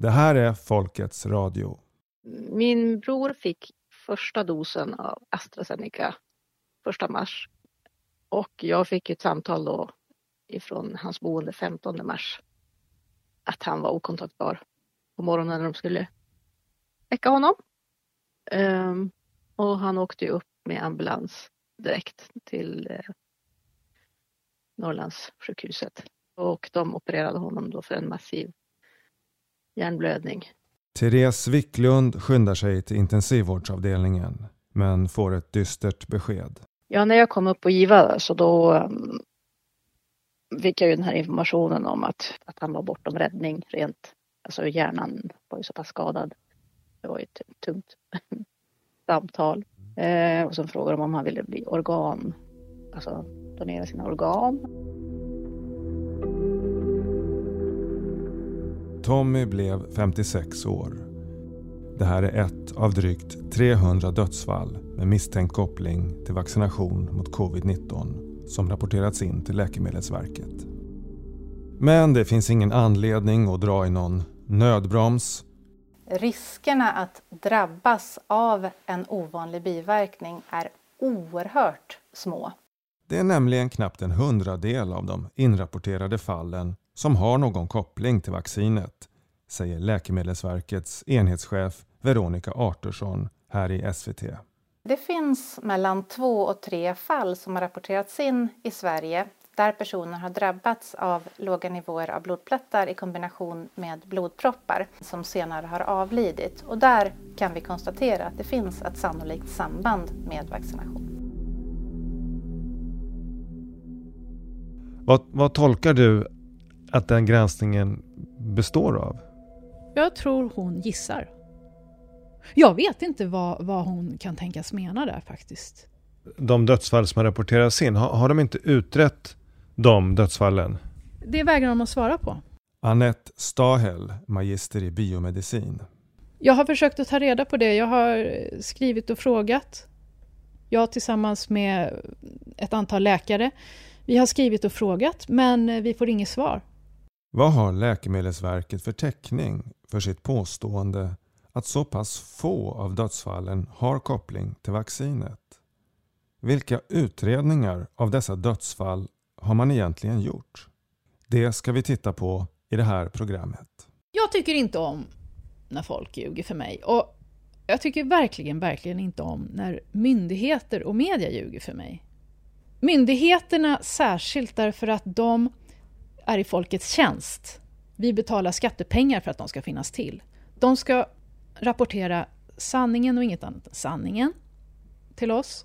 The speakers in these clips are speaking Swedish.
Det här är Folkets Radio. Min bror fick första dosen av AstraZeneca första mars och jag fick ett samtal då ifrån hans boende 15 mars att han var okontaktbar på morgonen när de skulle väcka honom. Um, och han åkte upp med ambulans direkt till eh, Norrlandssjukhuset och de opererade honom då för en massiv hjärnblödning. Therese Wicklund skyndar sig till intensivvårdsavdelningen men får ett dystert besked. Ja, när jag kom upp på IVA så då um, fick jag ju den här informationen om att, att han var bortom räddning rent, alltså hjärnan var ju så pass skadad. Det var ju ett tungt samtal. Eh, och så frågade de om han ville bli organ, alltså donera sina organ. Tommy blev 56 år. Det här är ett av drygt 300 dödsfall med misstänkt koppling till vaccination mot covid-19 som rapporterats in till Läkemedelsverket. Men det finns ingen anledning att dra i någon nödbroms. Riskerna att drabbas av en ovanlig biverkning är oerhört små. Det är nämligen knappt en hundradel av de inrapporterade fallen som har någon koppling till vaccinet, säger Läkemedelsverkets enhetschef Veronica Artursson här i SVT. Det finns mellan två och tre fall som har rapporterats in i Sverige där personer har drabbats av låga nivåer av blodplättar i kombination med blodproppar som senare har avlidit. Och där kan vi konstatera att det finns ett sannolikt samband med vaccination. Vad, vad tolkar du att den granskningen består av? Jag tror hon gissar. Jag vet inte vad, vad hon kan tänkas mena där faktiskt. De dödsfall som har rapporterats in, har, har de inte utrett de dödsfallen? Det vägrar de att svara på. Annette Stahel, magister i biomedicin. Jag har försökt att ta reda på det. Jag har skrivit och frågat. Jag tillsammans med ett antal läkare. Vi har skrivit och frågat, men vi får inget svar. Vad har Läkemedelsverket för täckning för sitt påstående att så pass få av dödsfallen har koppling till vaccinet? Vilka utredningar av dessa dödsfall har man egentligen gjort? Det ska vi titta på i det här programmet. Jag tycker inte om när folk ljuger för mig. Och jag tycker verkligen, verkligen inte om när myndigheter och media ljuger för mig. Myndigheterna särskilt därför att de är i folkets tjänst. Vi betalar skattepengar för att de ska finnas till. De ska rapportera sanningen och inget annat än sanningen till oss.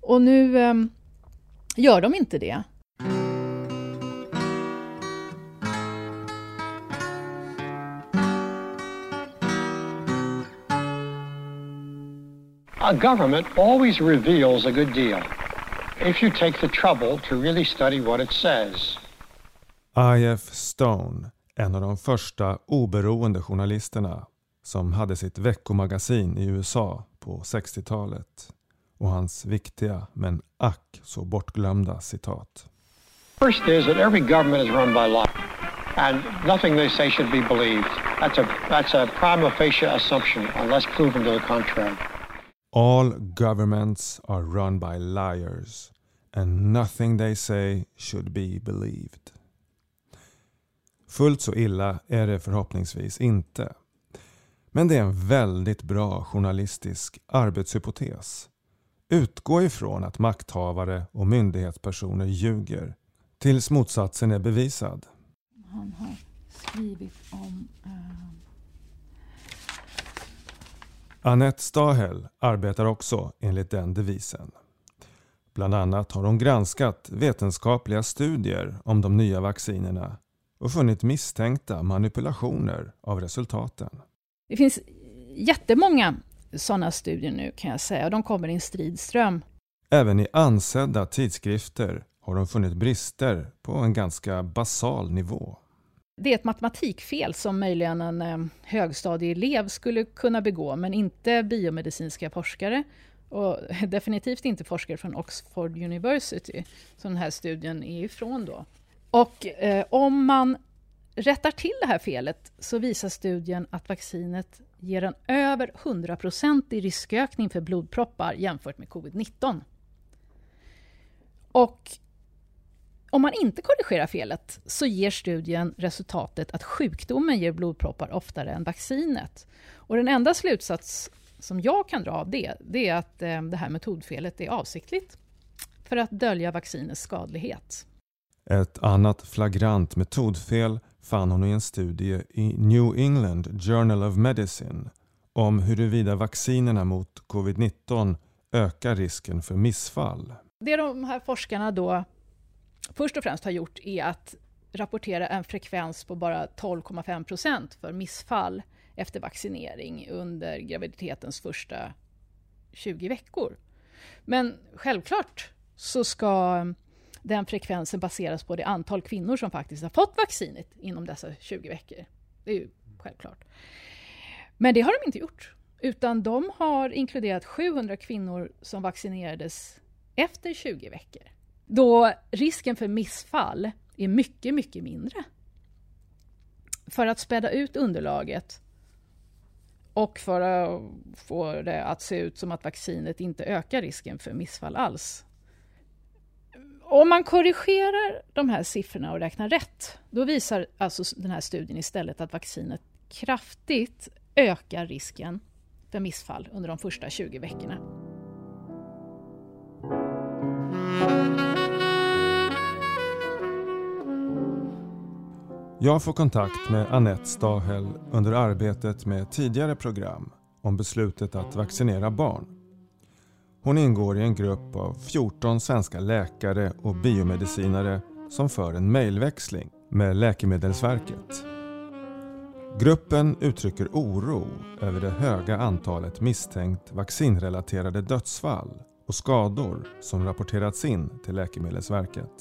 Och nu eh, gör de inte det. A government always reveals a good deal if you take the trouble to really study what it says. I.F. Stone, en av de första oberoende journalisterna som hade sitt veckomagasin i USA på 60-talet och hans viktiga men ack så bortglömda citat. First is that every government is run by law and nothing they say should be believed. That's a, that's a prima facie assumption unless proven to the contrary. All governments are run by liars and nothing they say should be believed. Fullt så illa är det förhoppningsvis inte. Men det är en väldigt bra journalistisk arbetshypotes. Utgå ifrån att makthavare och myndighetspersoner ljuger tills motsatsen är bevisad. Han har skrivit om... Uh... Annette Stahel arbetar också enligt den devisen. Bland annat har hon granskat vetenskapliga studier om de nya vaccinerna och funnit misstänkta manipulationer av resultaten. Det finns jättemånga sådana studier nu kan jag säga och de kommer i en stridström. Även i ansedda tidskrifter har de funnit brister på en ganska basal nivå. Det är ett matematikfel som möjligen en eh, högstadieelev skulle kunna begå men inte biomedicinska forskare och definitivt inte forskare från Oxford University som den här studien är ifrån. Då. Och eh, om man rättar till det här felet så visar studien att vaccinet ger en över 100% riskökning för blodproppar jämfört med covid-19. Och om man inte korrigerar felet så ger studien resultatet att sjukdomen ger blodproppar oftare än vaccinet. Och den enda slutsats som jag kan dra av det, det är att eh, det här metodfelet är avsiktligt för att dölja vaccinets skadlighet. Ett annat flagrant metodfel fann hon i en studie i New England Journal of Medicine om huruvida vaccinerna mot covid-19 ökar risken för missfall. Det de här forskarna då först och främst har gjort är att rapportera en frekvens på bara 12,5 procent för missfall efter vaccinering under graviditetens första 20 veckor. Men självklart så ska den frekvensen baseras på det antal kvinnor som faktiskt har fått vaccinet inom dessa 20 veckor. Det är ju självklart. Men det har de inte gjort, utan de har inkluderat 700 kvinnor som vaccinerades efter 20 veckor. Då risken för missfall är mycket, mycket mindre. För att späda ut underlaget och för att få det att se ut som att vaccinet inte ökar risken för missfall alls. Om man korrigerar de här siffrorna och räknar rätt, då visar alltså den här studien istället att vaccinet kraftigt ökar risken för missfall under de första 20 veckorna. Jag får kontakt med Annette Stahel under arbetet med tidigare program om beslutet att vaccinera barn. Hon ingår i en grupp av 14 svenska läkare och biomedicinare som för en mejlväxling med Läkemedelsverket. Gruppen uttrycker oro över det höga antalet misstänkt vaccinrelaterade dödsfall och skador som rapporterats in till Läkemedelsverket.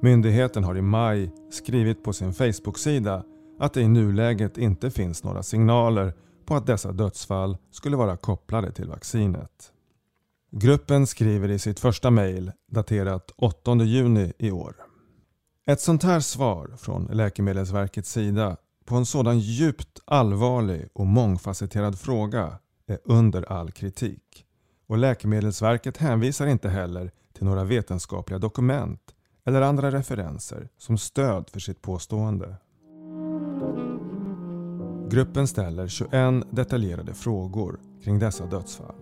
Myndigheten har i maj skrivit på sin Facebook-sida att det i nuläget inte finns några signaler på att dessa dödsfall skulle vara kopplade till vaccinet. Gruppen skriver i sitt första mejl daterat 8 juni i år. Ett sånt här svar från Läkemedelsverkets sida på en sådan djupt allvarlig och mångfacetterad fråga är under all kritik. Och Läkemedelsverket hänvisar inte heller till några vetenskapliga dokument eller andra referenser som stöd för sitt påstående. Gruppen ställer 21 detaljerade frågor kring dessa dödsfall.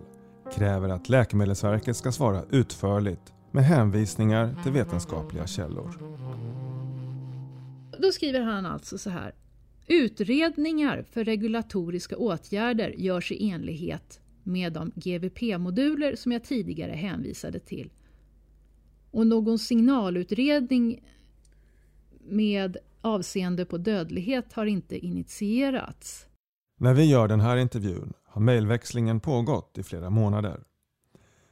Kräver att Läkemedelsverket ska svara utförligt med hänvisningar till vetenskapliga källor. Då skriver han alltså så här. Utredningar för regulatoriska åtgärder görs i enlighet med de GVP-moduler som jag tidigare hänvisade till och någon signalutredning med avseende på dödlighet har inte initierats. När vi gör den här intervjun har mejlväxlingen pågått i flera månader.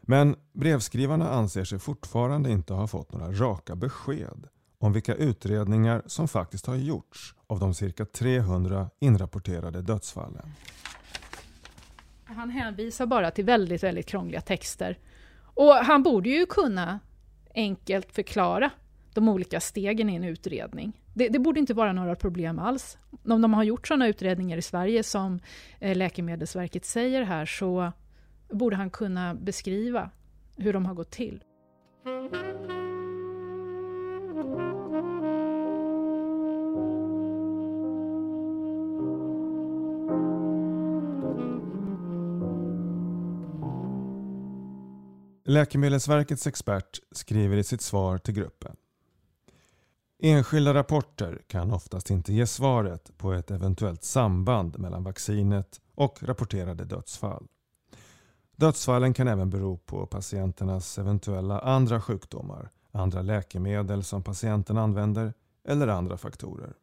Men brevskrivarna anser sig fortfarande inte ha fått några raka besked om vilka utredningar som faktiskt har gjorts av de cirka 300 inrapporterade dödsfallen. Han hänvisar bara till väldigt, väldigt krångliga texter. Och han borde ju kunna enkelt förklara de olika stegen i en utredning. Det, det, borde inte vara några problem alls. Om de har gjort sådana utredningar i Sverige som eh, Läkemedelsverket säger här så borde han kunna beskriva hur de har gått till. Läkemedelsverkets expert skriver i sitt svar till gruppen. Enskilda rapporter kan oftast inte ge svaret på ett eventuellt samband mellan vaccinet och rapporterade dödsfall. Dödsfallen kan även bero på patienternas eventuella andra sjukdomar, andra läkemedel som patienten använder eller andra faktorer.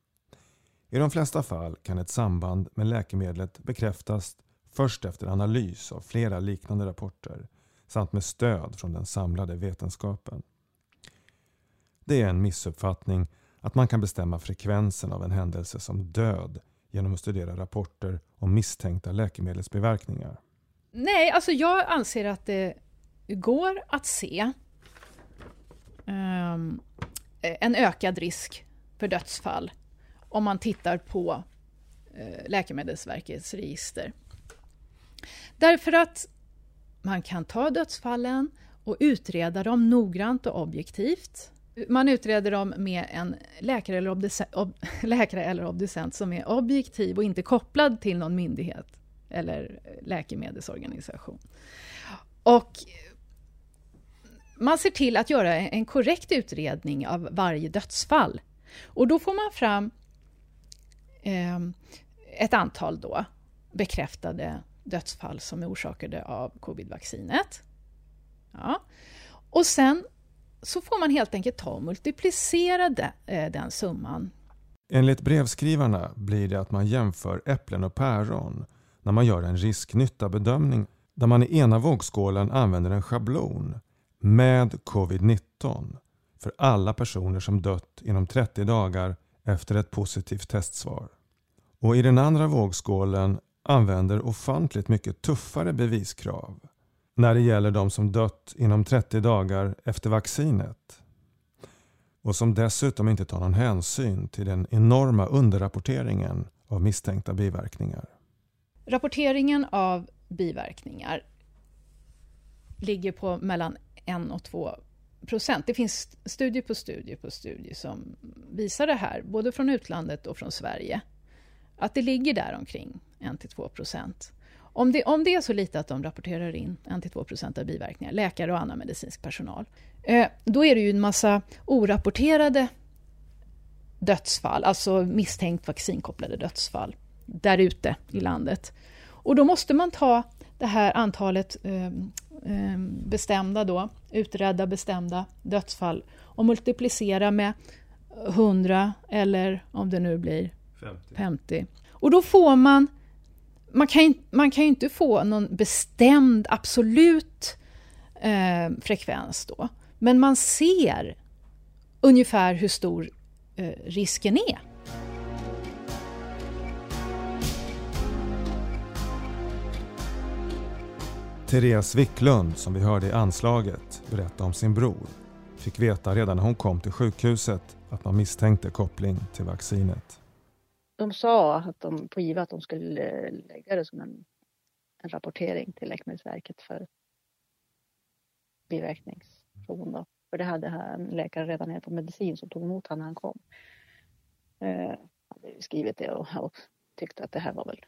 I de flesta fall kan ett samband med läkemedlet bekräftas först efter analys av flera liknande rapporter samt med stöd från den samlade vetenskapen. Det är en missuppfattning att man kan bestämma frekvensen av en händelse som död genom att studera rapporter om misstänkta läkemedelsbiverkningar. Nej, alltså jag anser att det går att se um, en ökad risk för dödsfall om man tittar på uh, Läkemedelsverkets register. Därför att man kan ta dödsfallen och utreda dem noggrant och objektivt. Man utreder dem med en läkare eller, obducent, ob, läkare eller obducent som är objektiv och inte kopplad till någon myndighet eller läkemedelsorganisation. Och man ser till att göra en korrekt utredning av varje dödsfall. Och då får man fram eh, ett antal då bekräftade dödsfall som är orsakade av covid-vaccinet. Ja. Och sen så får man helt enkelt ta och multiplicera de, eh, den summan. Enligt brevskrivarna blir det att man jämför äpplen och päron när man gör en risk-nytta-bedömning där man i ena vågskålen använder en schablon med covid-19 för alla personer som dött inom 30 dagar efter ett positivt testsvar. Och i den andra vågskålen använder ofantligt mycket tuffare beviskrav när det gäller de som dött inom 30 dagar efter vaccinet och som dessutom inte tar någon hänsyn till den enorma underrapporteringen av misstänkta biverkningar. Rapporteringen av biverkningar ligger på mellan 1 och 2 procent. Det finns studie på studie på studie som visar det här, både från utlandet och från Sverige. Att det ligger där omkring 1-2 procent. Om det, om det är så lite att de rapporterar in 1-2 procent av biverkningar, läkare och annan medicinsk personal, eh, då är det ju en massa orapporterade dödsfall, alltså misstänkt vaccinkopplade dödsfall, där ute i landet. Och då måste man ta det här antalet eh, eh, bestämda då, utredda bestämda dödsfall och multiplicera med 100 eller om det nu blir 50. 50. Och då får man man kan, man kan ju inte få någon bestämd absolut eh, frekvens då. Men man ser ungefär hur stor eh, risken är. Therese Wicklund, som vi hörde i anslaget, berättade om sin bror. Fick veta redan när hon kom till sjukhuset att man misstänkte koppling till vaccinet de sa att de, på IVA att de skulle lägga det som en, en rapportering till Läkemedelsverket för biverkningsfrågan. Då. För det hade en läkare redan här på medicin som tog emot honom när han kom. Eh, hade skrivit det och, och tyckte att det här var väl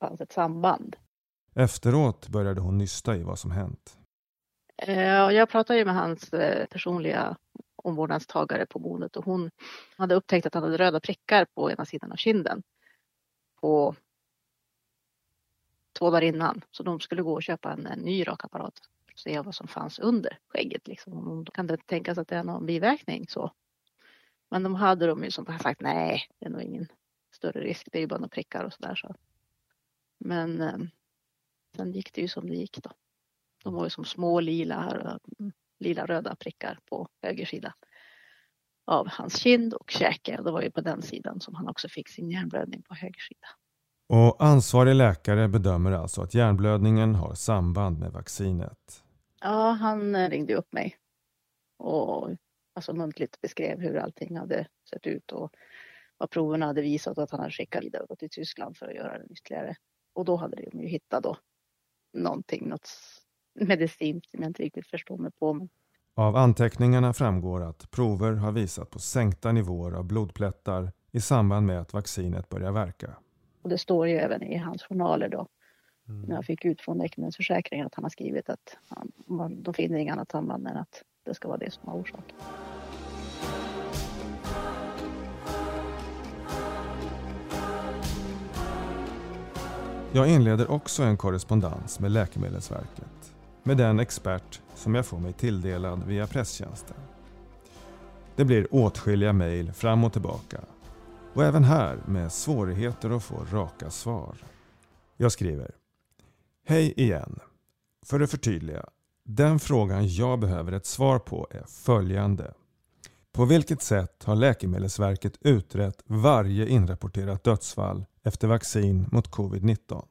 fanns ett samband. Efteråt började hon nysta i vad som hänt. Eh, jag pratade ju med hans eh, personliga omvårdnadstagare på boendet och hon hade upptäckt att han hade röda prickar på ena sidan av kinden. På två dagar innan. Så de skulle gå och köpa en, en ny rakapparat för att se vad som fanns under skägget. Liksom. Kan det tänkas att det är någon biverkning så. Men de hade de ju som sagt, nej, det är nog ingen större risk. Det är ju bara några prickar och sådär. Så. Men eh, sen gick det ju som det gick då. De var ju som små lila mm lila röda prickar på höger sida av hans kind och käke. Det var ju på den sidan som han också fick sin hjärnblödning på höger sida. Och ansvarig läkare bedömer alltså att hjärnblödningen har samband med vaccinet? Ja, han ringde upp mig och alltså muntligt beskrev hur allting hade sett ut och vad proverna hade visat att han hade skickat vidare till Tyskland för att göra den ytterligare. Och då hade de ju hittat då någonting, något medicinskt som jag inte riktigt förstår mig på. Men... Av anteckningarna framgår att prover har visat på sänkta nivåer av blodplättar i samband med att vaccinet börjar verka. Och det står ju även i hans journaler då, mm. när jag fick ut från Läkemedelsförsäkringen att han har skrivit att han, de finner inget annat samband än att det ska vara det som har orsakat. Jag inleder också en korrespondens med Läkemedelsverket med den expert som jag får mig tilldelad via presstjänsten. Det blir åtskilliga mejl fram och tillbaka och även här med svårigheter att få raka svar. Jag skriver Hej igen! För att förtydliga. Den frågan jag behöver ett svar på är följande. På vilket sätt har Läkemedelsverket utrett varje inrapporterat dödsfall efter vaccin mot covid-19?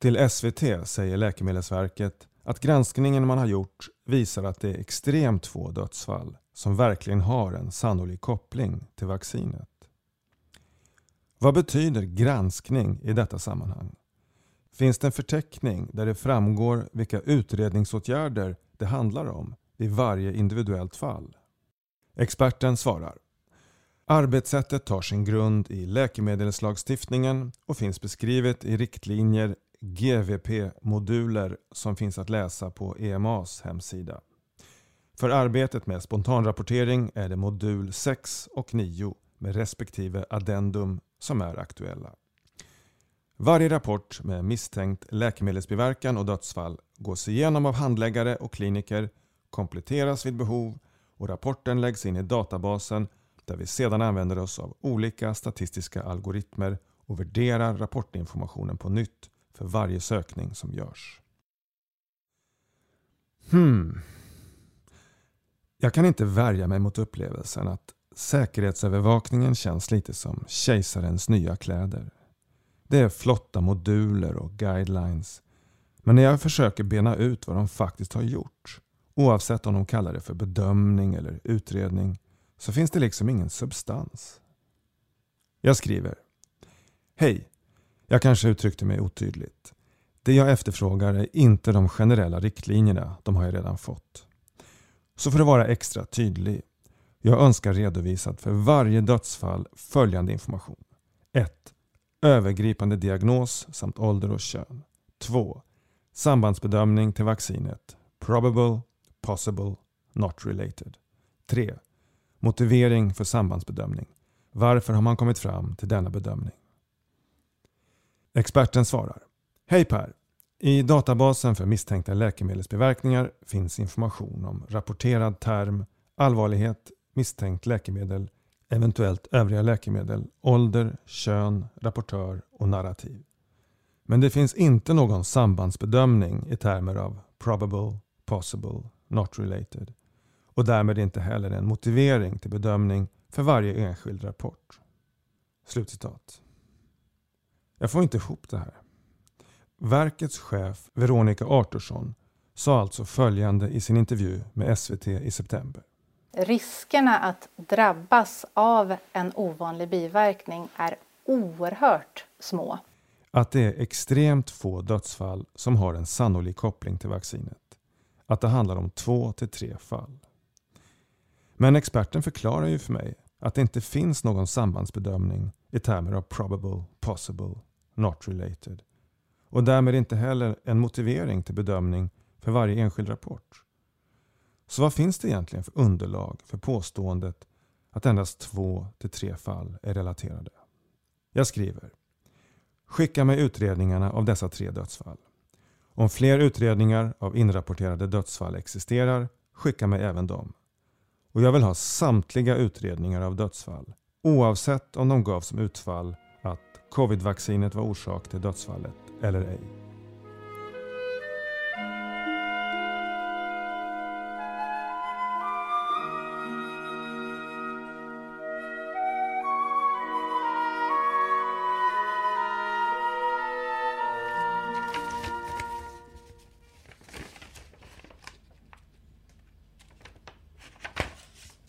Till SVT säger Läkemedelsverket att granskningen man har gjort visar att det är extremt få dödsfall som verkligen har en sannolik koppling till vaccinet. Vad betyder granskning i detta sammanhang? Finns det en förteckning där det framgår vilka utredningsåtgärder det handlar om i varje individuellt fall? Experten svarar. Arbetssättet tar sin grund i läkemedelslagstiftningen och finns beskrivet i riktlinjer GVP-moduler som finns att läsa på EMAs hemsida. För arbetet med spontanrapportering är det modul 6 och 9 med respektive addendum som är aktuella. Varje rapport med misstänkt läkemedelsbiverkan och dödsfall gås igenom av handläggare och kliniker, kompletteras vid behov och rapporten läggs in i databasen där vi sedan använder oss av olika statistiska algoritmer och värderar rapportinformationen på nytt för varje sökning som görs. Hmm. Jag kan inte värja mig mot upplevelsen att säkerhetsövervakningen känns lite som kejsarens nya kläder. Det är flotta moduler och guidelines. Men när jag försöker bena ut vad de faktiskt har gjort, oavsett om de kallar det för bedömning eller utredning, så finns det liksom ingen substans. Jag skriver. Hej! Jag kanske uttryckte mig otydligt. Det jag efterfrågar är inte de generella riktlinjerna, de har jag redan fått. Så för att vara extra tydlig. Jag önskar redovisat för varje dödsfall följande information. 1. Övergripande diagnos samt ålder och kön. 2. Sambandsbedömning till vaccinet. Probable, possible, not related. 3. Motivering för sambandsbedömning. Varför har man kommit fram till denna bedömning? Experten svarar. Hej Per! I databasen för misstänkta läkemedelsbiverkningar finns information om rapporterad term, allvarlighet, misstänkt läkemedel, eventuellt övriga läkemedel, ålder, kön, rapportör och narrativ. Men det finns inte någon sambandsbedömning i termer av probable, possible, not related och därmed inte heller en motivering till bedömning för varje enskild rapport. Slutcitat. Jag får inte ihop det här. Verkets chef Veronica Artursson sa alltså följande i sin intervju med SVT i september. Riskerna att drabbas av en ovanlig biverkning är oerhört små. Att det är extremt få dödsfall som har en sannolik koppling till vaccinet. Att det handlar om två till tre fall. Men experten förklarar ju för mig att det inte finns någon sambandsbedömning i termer av probable, possible, not related och därmed inte heller en motivering till bedömning för varje enskild rapport. Så vad finns det egentligen för underlag för påståendet att endast två till tre fall är relaterade? Jag skriver Skicka mig utredningarna av dessa tre dödsfall. Om fler utredningar av inrapporterade dödsfall existerar, skicka mig även dem. Och jag vill ha samtliga utredningar av dödsfall, oavsett om de gavs som utfall Covidvaccinet var orsak till dödsfallet eller ej.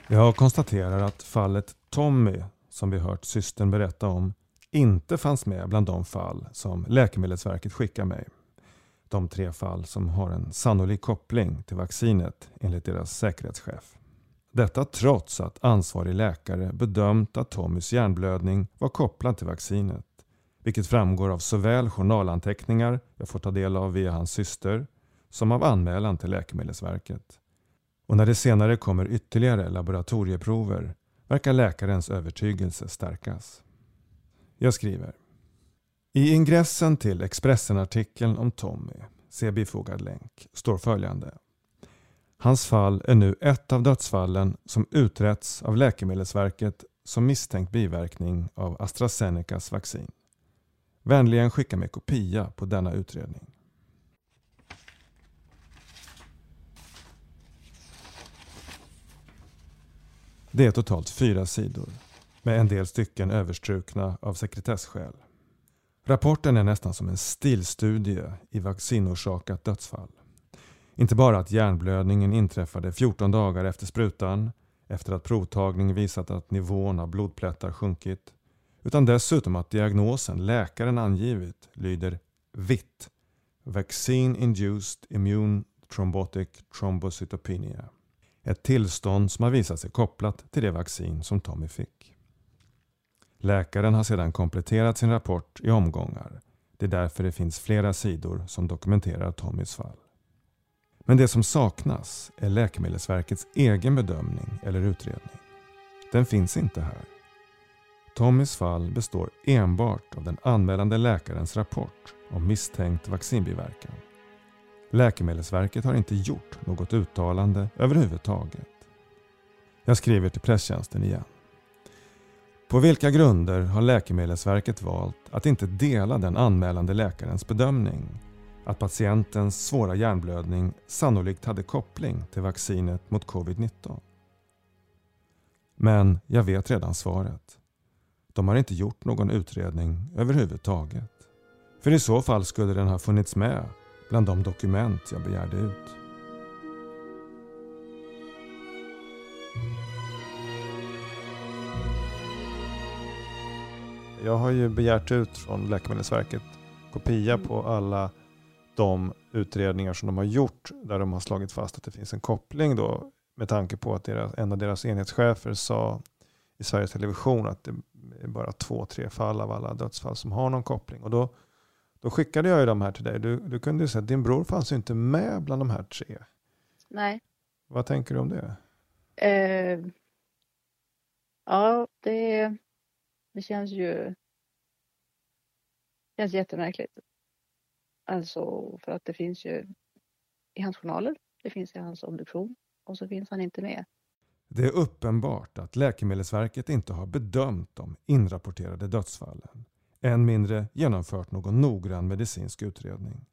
Jag konstaterar att fallet Tommy, som vi hört systern berätta om, inte fanns med bland de fall som Läkemedelsverket skickar mig. De tre fall som har en sannolik koppling till vaccinet enligt deras säkerhetschef. Detta trots att ansvarig läkare bedömt att Tommys hjärnblödning var kopplad till vaccinet. Vilket framgår av såväl journalanteckningar jag får ta del av via hans syster som av anmälan till Läkemedelsverket. Och när det senare kommer ytterligare laboratorieprover verkar läkarens övertygelse stärkas. Jag skriver. I ingressen till Expressen-artikeln om Tommy, se bifogad länk, står följande. Hans fall är nu ett av dödsfallen som utretts av Läkemedelsverket som misstänkt biverkning av AstraZenecas vaccin. Vänligen skicka mig kopia på denna utredning. Det är totalt fyra sidor med en del stycken överstrukna av sekretesskäl. Rapporten är nästan som en stilstudie i vaccinorsakat dödsfall. Inte bara att hjärnblödningen inträffade 14 dagar efter sprutan, efter att provtagning visat att nivån av blodplättar sjunkit, utan dessutom att diagnosen läkaren angivit lyder vitt Vaccine Induced Immune Thrombotic Thrombocytopenia. Ett tillstånd som har visat sig kopplat till det vaccin som Tommy fick. Läkaren har sedan kompletterat sin rapport i omgångar. Det är därför det finns flera sidor som dokumenterar Tommys fall. Men det som saknas är Läkemedelsverkets egen bedömning eller utredning. Den finns inte här. Tommys fall består enbart av den anmälande läkarens rapport om misstänkt vaccinbiverkan. Läkemedelsverket har inte gjort något uttalande överhuvudtaget. Jag skriver till presstjänsten igen. På vilka grunder har Läkemedelsverket valt att inte dela den anmälande läkarens bedömning att patientens svåra hjärnblödning sannolikt hade koppling till vaccinet mot covid-19? Men jag vet redan svaret. De har inte gjort någon utredning överhuvudtaget. För i så fall skulle den ha funnits med bland de dokument jag begärde ut. Jag har ju begärt ut från Läkemedelsverket kopia på alla de utredningar som de har gjort där de har slagit fast att det finns en koppling då med tanke på att deras, en av deras enhetschefer sa i Sveriges Television att det är bara två, tre fall av alla dödsfall som har någon koppling. Och då, då skickade jag ju de här till dig. Du, du kunde ju säga att din bror fanns ju inte med bland de här tre. Nej. Vad tänker du om det? Eh, ja, det, det känns ju det känns jättemärkligt. Alltså för att det finns ju i hans journaler, det finns i hans obduktion och så finns han inte med. Det är uppenbart att Läkemedelsverket inte har bedömt de inrapporterade dödsfallen. Än mindre genomfört någon noggrann medicinsk utredning.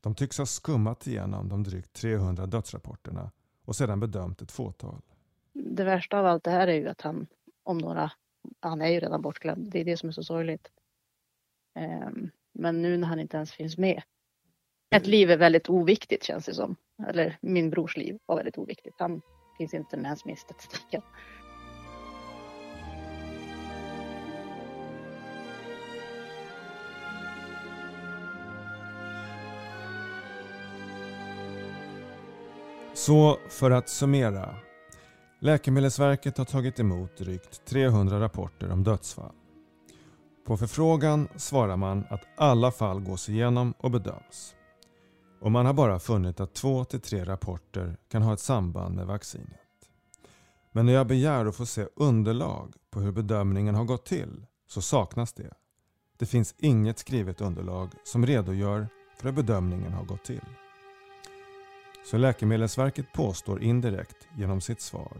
De tycks ha skummat igenom de drygt 300 dödsrapporterna och sedan bedömt ett fåtal. Det värsta av allt det här är ju att han om några, han är ju redan bortglömd. Det är det som är så sorgligt. Ehm, men nu när han inte ens finns med. Ett liv är väldigt oviktigt känns det som. Eller min brors liv var väldigt oviktigt. Han finns inte med ens med i statistiken. Så för att summera. Läkemedelsverket har tagit emot drygt 300 rapporter om dödsfall. På förfrågan svarar man att alla fall gås igenom och bedöms. Och man har bara funnit att två till tre rapporter kan ha ett samband med vaccinet. Men när jag begär att få se underlag på hur bedömningen har gått till så saknas det. Det finns inget skrivet underlag som redogör för hur bedömningen har gått till. Så Läkemedelsverket påstår indirekt genom sitt svar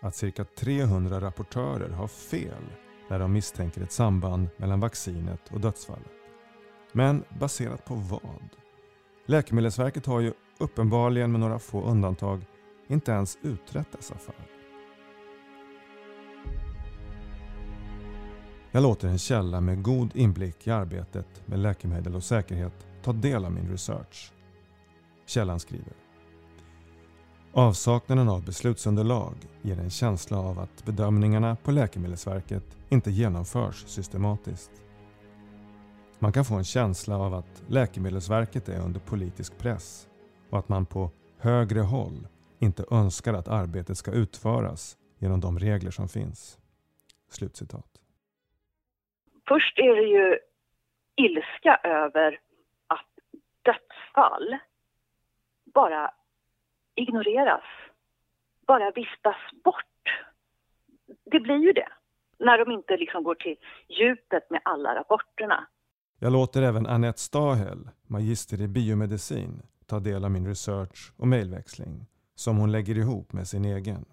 att cirka 300 rapportörer har fel när de misstänker ett samband mellan vaccinet och dödsfallet. Men baserat på vad? Läkemedelsverket har ju uppenbarligen med några få undantag inte ens utrett dessa fall. Jag låter en källa med god inblick i arbetet med läkemedel och säkerhet ta del av min research. Källan skriver Avsaknaden av beslutsunderlag ger en känsla av att bedömningarna på Läkemedelsverket inte genomförs systematiskt. Man kan få en känsla av att Läkemedelsverket är under politisk press och att man på högre håll inte önskar att arbetet ska utföras genom de regler som finns. Slutcitat. Först är det ju ilska över att dödsfall bara ignoreras, bara viftas bort. Det blir ju det, när de inte liksom går till djupet med alla rapporterna. Jag låter även Annette Stahel, magister i biomedicin, ta del av min research och mejlväxling som hon lägger ihop med sin egen.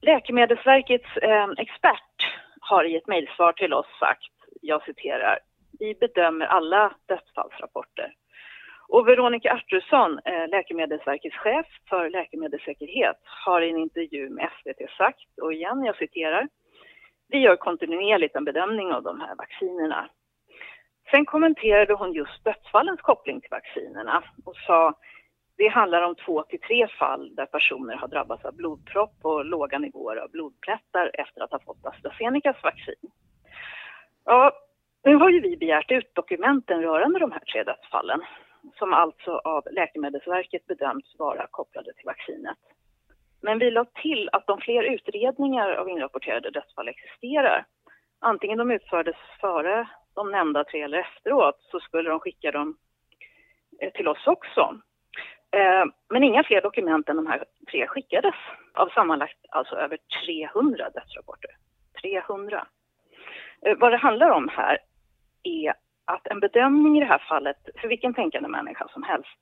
Läkemedelsverkets eh, expert har i ett mejlsvar till oss sagt, jag citerar, vi bedömer alla dödsfallsrapporter och Veronica Artursson, eh, Läkemedelsverkets chef för läkemedelssäkerhet, har i en intervju med SVT sagt, och igen jag citerar, vi gör kontinuerligt en bedömning av de här vaccinerna. Sen kommenterade hon just dödsfallens koppling till vaccinerna och sa det handlar om två till tre fall där personer har drabbats av blodpropp och låga nivåer av blodplättar efter att ha fått AstraZenecas vaccin. Ja, nu har ju vi begärt ut dokumenten rörande de här tre dödsfallen som alltså av Läkemedelsverket bedömts vara kopplade till vaccinet. Men vi lade till att om fler utredningar av inrapporterade dödsfall existerar, antingen de utfördes före de nämnda tre eller efteråt, så skulle de skicka dem eh, till oss också. Eh, men inga fler dokument än de här tre skickades av sammanlagt alltså över 300 dödsrapporter. 300. Eh, vad det handlar om här är att en bedömning i det här fallet, för vilken tänkande människa som helst,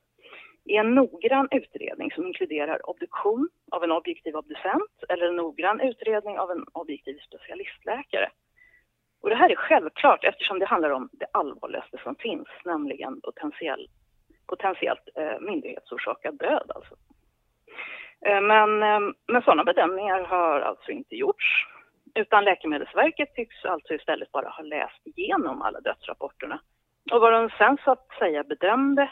är en noggrann utredning som inkluderar obduktion av en objektiv obducent eller en noggrann utredning av en objektiv specialistläkare. Och det här är självklart eftersom det handlar om det allvarligaste som finns, nämligen potentiell, potentiellt eh, myndighetsorsakad död. Alltså. Eh, men, eh, men sådana bedömningar har alltså inte gjorts. Utan Läkemedelsverket tycks alltså istället bara ha läst igenom alla dödsrapporterna. Och vad de sen så att säga bedömde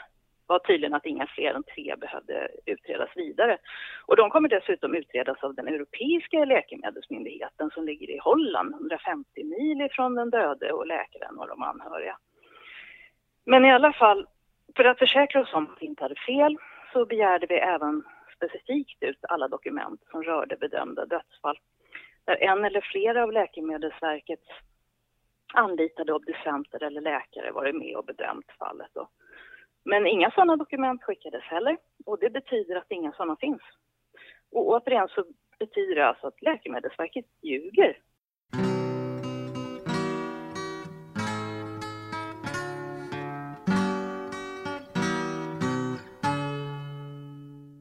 var tydligen att inga fler än tre behövde utredas vidare. Och de kommer dessutom utredas av den europeiska läkemedelsmyndigheten som ligger i Holland, 150 mil ifrån den döde och läkaren och de anhöriga. Men i alla fall, för att försäkra oss om att vi inte hade fel så begärde vi även specifikt ut alla dokument som rörde bedömda dödsfall där en eller flera av Läkemedelsverkets anlitade obducenter eller läkare varit med och bedömt fallet. Då. Men inga sådana dokument skickades heller och det betyder att inga sådana finns. Och återigen så betyder det alltså att Läkemedelsverket ljuger.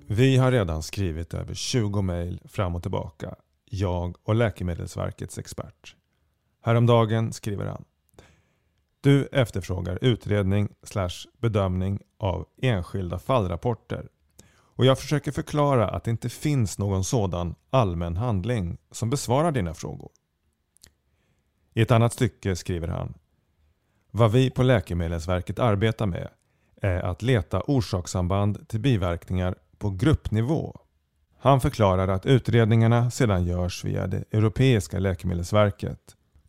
Vi har redan skrivit över 20 mejl fram och tillbaka, jag och Läkemedelsverkets expert. Häromdagen skriver han du efterfrågar utredning slash bedömning av enskilda fallrapporter och jag försöker förklara att det inte finns någon sådan allmän handling som besvarar dina frågor. I ett annat stycke skriver han Vad vi på Läkemedelsverket arbetar med är att leta orsakssamband till biverkningar på gruppnivå. Han förklarar att utredningarna sedan görs via det europeiska läkemedelsverket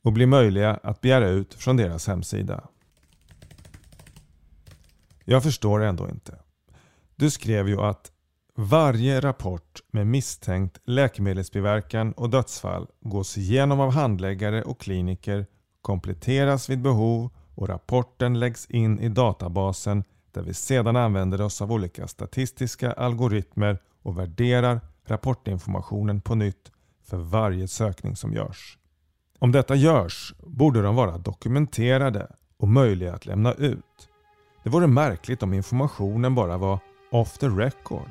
och blir möjliga att begära ut från deras hemsida. Jag förstår ändå inte. Du skrev ju att varje rapport med misstänkt läkemedelsbiverkan och dödsfall gås igenom av handläggare och kliniker, kompletteras vid behov och rapporten läggs in i databasen där vi sedan använder oss av olika statistiska algoritmer och värderar rapportinformationen på nytt för varje sökning som görs. Om detta görs borde de vara dokumenterade och möjliga att lämna ut. Det vore märkligt om informationen bara var off the record.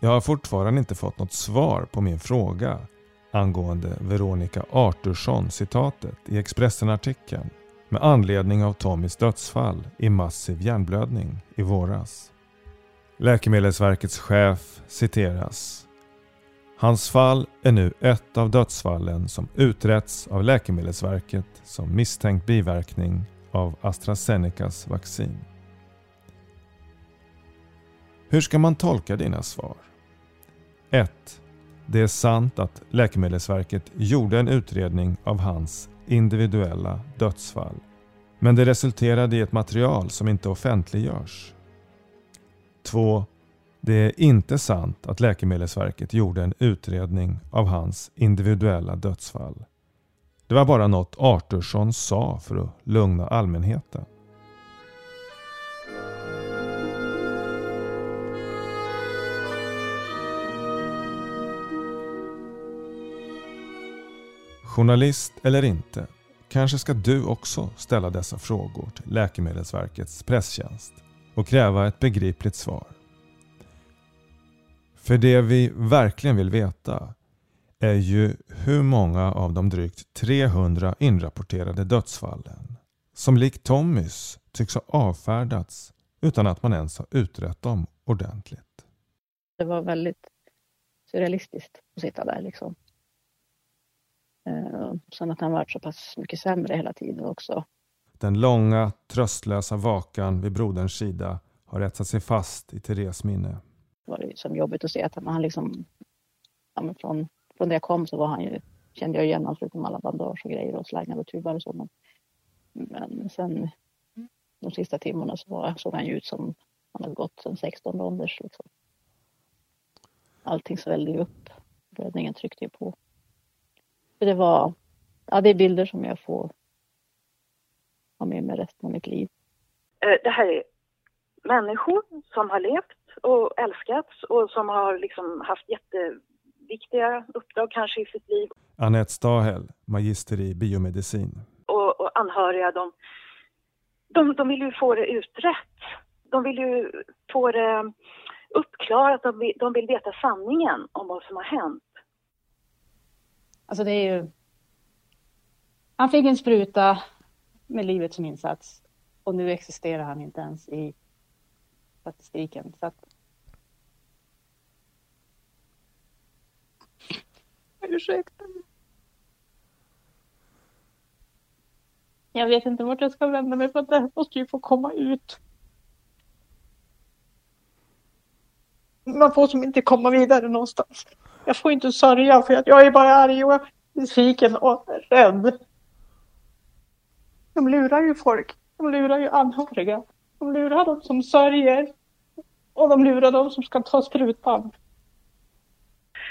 Jag har fortfarande inte fått något svar på min fråga angående Veronica Artursson-citatet i Expressen-artikeln med anledning av Tommys dödsfall i massiv hjärnblödning i våras. Läkemedelsverkets chef citeras Hans fall är nu ett av dödsfallen som utretts av Läkemedelsverket som misstänkt biverkning av AstraZenecas vaccin. Hur ska man tolka dina svar? 1. Det är sant att Läkemedelsverket gjorde en utredning av hans individuella dödsfall. Men det resulterade i ett material som inte offentliggörs. 2. Det är inte sant att Läkemedelsverket gjorde en utredning av hans individuella dödsfall. Det var bara något Artursson sa för att lugna allmänheten. Journalist eller inte, kanske ska du också ställa dessa frågor till Läkemedelsverkets presstjänst och kräva ett begripligt svar. För det vi verkligen vill veta är ju hur många av de drygt 300 inrapporterade dödsfallen som likt Tommys tycks ha avfärdats utan att man ens har utrett dem ordentligt. Det var väldigt surrealistiskt att sitta där liksom. Eh, sen att han varit så pass mycket sämre hela tiden också. Den långa, tröstlösa vakan vid broderns sida har etsat sig fast i Theres minne var det jobbigt att se att han liksom, ja, från, från det jag kom så var han ju kände jag igen honom förutom alla bandage och grejer och slangar och tubar och så. Men, men sen de sista timmarna så var, såg han ju ut som han hade gått sen 16 ålders. Liksom. Allting svällde ju upp. Räddningen tryckte ju på. För det var, ja det är bilder som jag får ha med mig resten av mitt liv. Eh, det här är människor som har levt och älskats och som har liksom haft jätteviktiga uppdrag kanske i sitt liv. Anette Stahel, magister i biomedicin. Och, och anhöriga, de, de, de vill ju få det utrett. De vill ju få det uppklarat, de vill, de vill veta sanningen om vad som har hänt. Alltså det är ju... Han fick en spruta med livet som insats och nu existerar han inte ens i statistiken. Så att... Ursäkta. Jag vet inte vart jag ska vända mig för att det här måste ju få komma ut. Man får som inte komma vidare någonstans. Jag får inte sörja för att jag är bara arg och besviken och rädd. De lurar ju folk. De lurar ju anhöriga. De lurar de som sörjer. Och de lurar de som ska ta sprutan.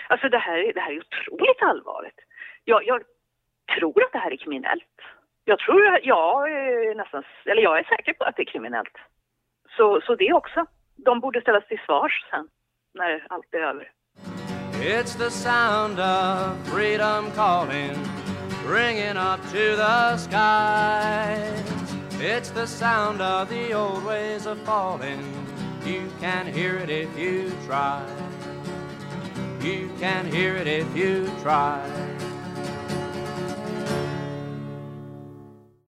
Alltså det här, det här är otroligt allvarligt. Jag, jag tror att det här är kriminellt. Jag tror, jag är nästan, eller jag är säker på att det är kriminellt. Så, så det också. De borde ställas till svars sen, när allt är över. It's the sound of freedom calling, ringing up to the skies. It's the sound of the old ways of falling. You can hear it if you try. You can hear it if you try.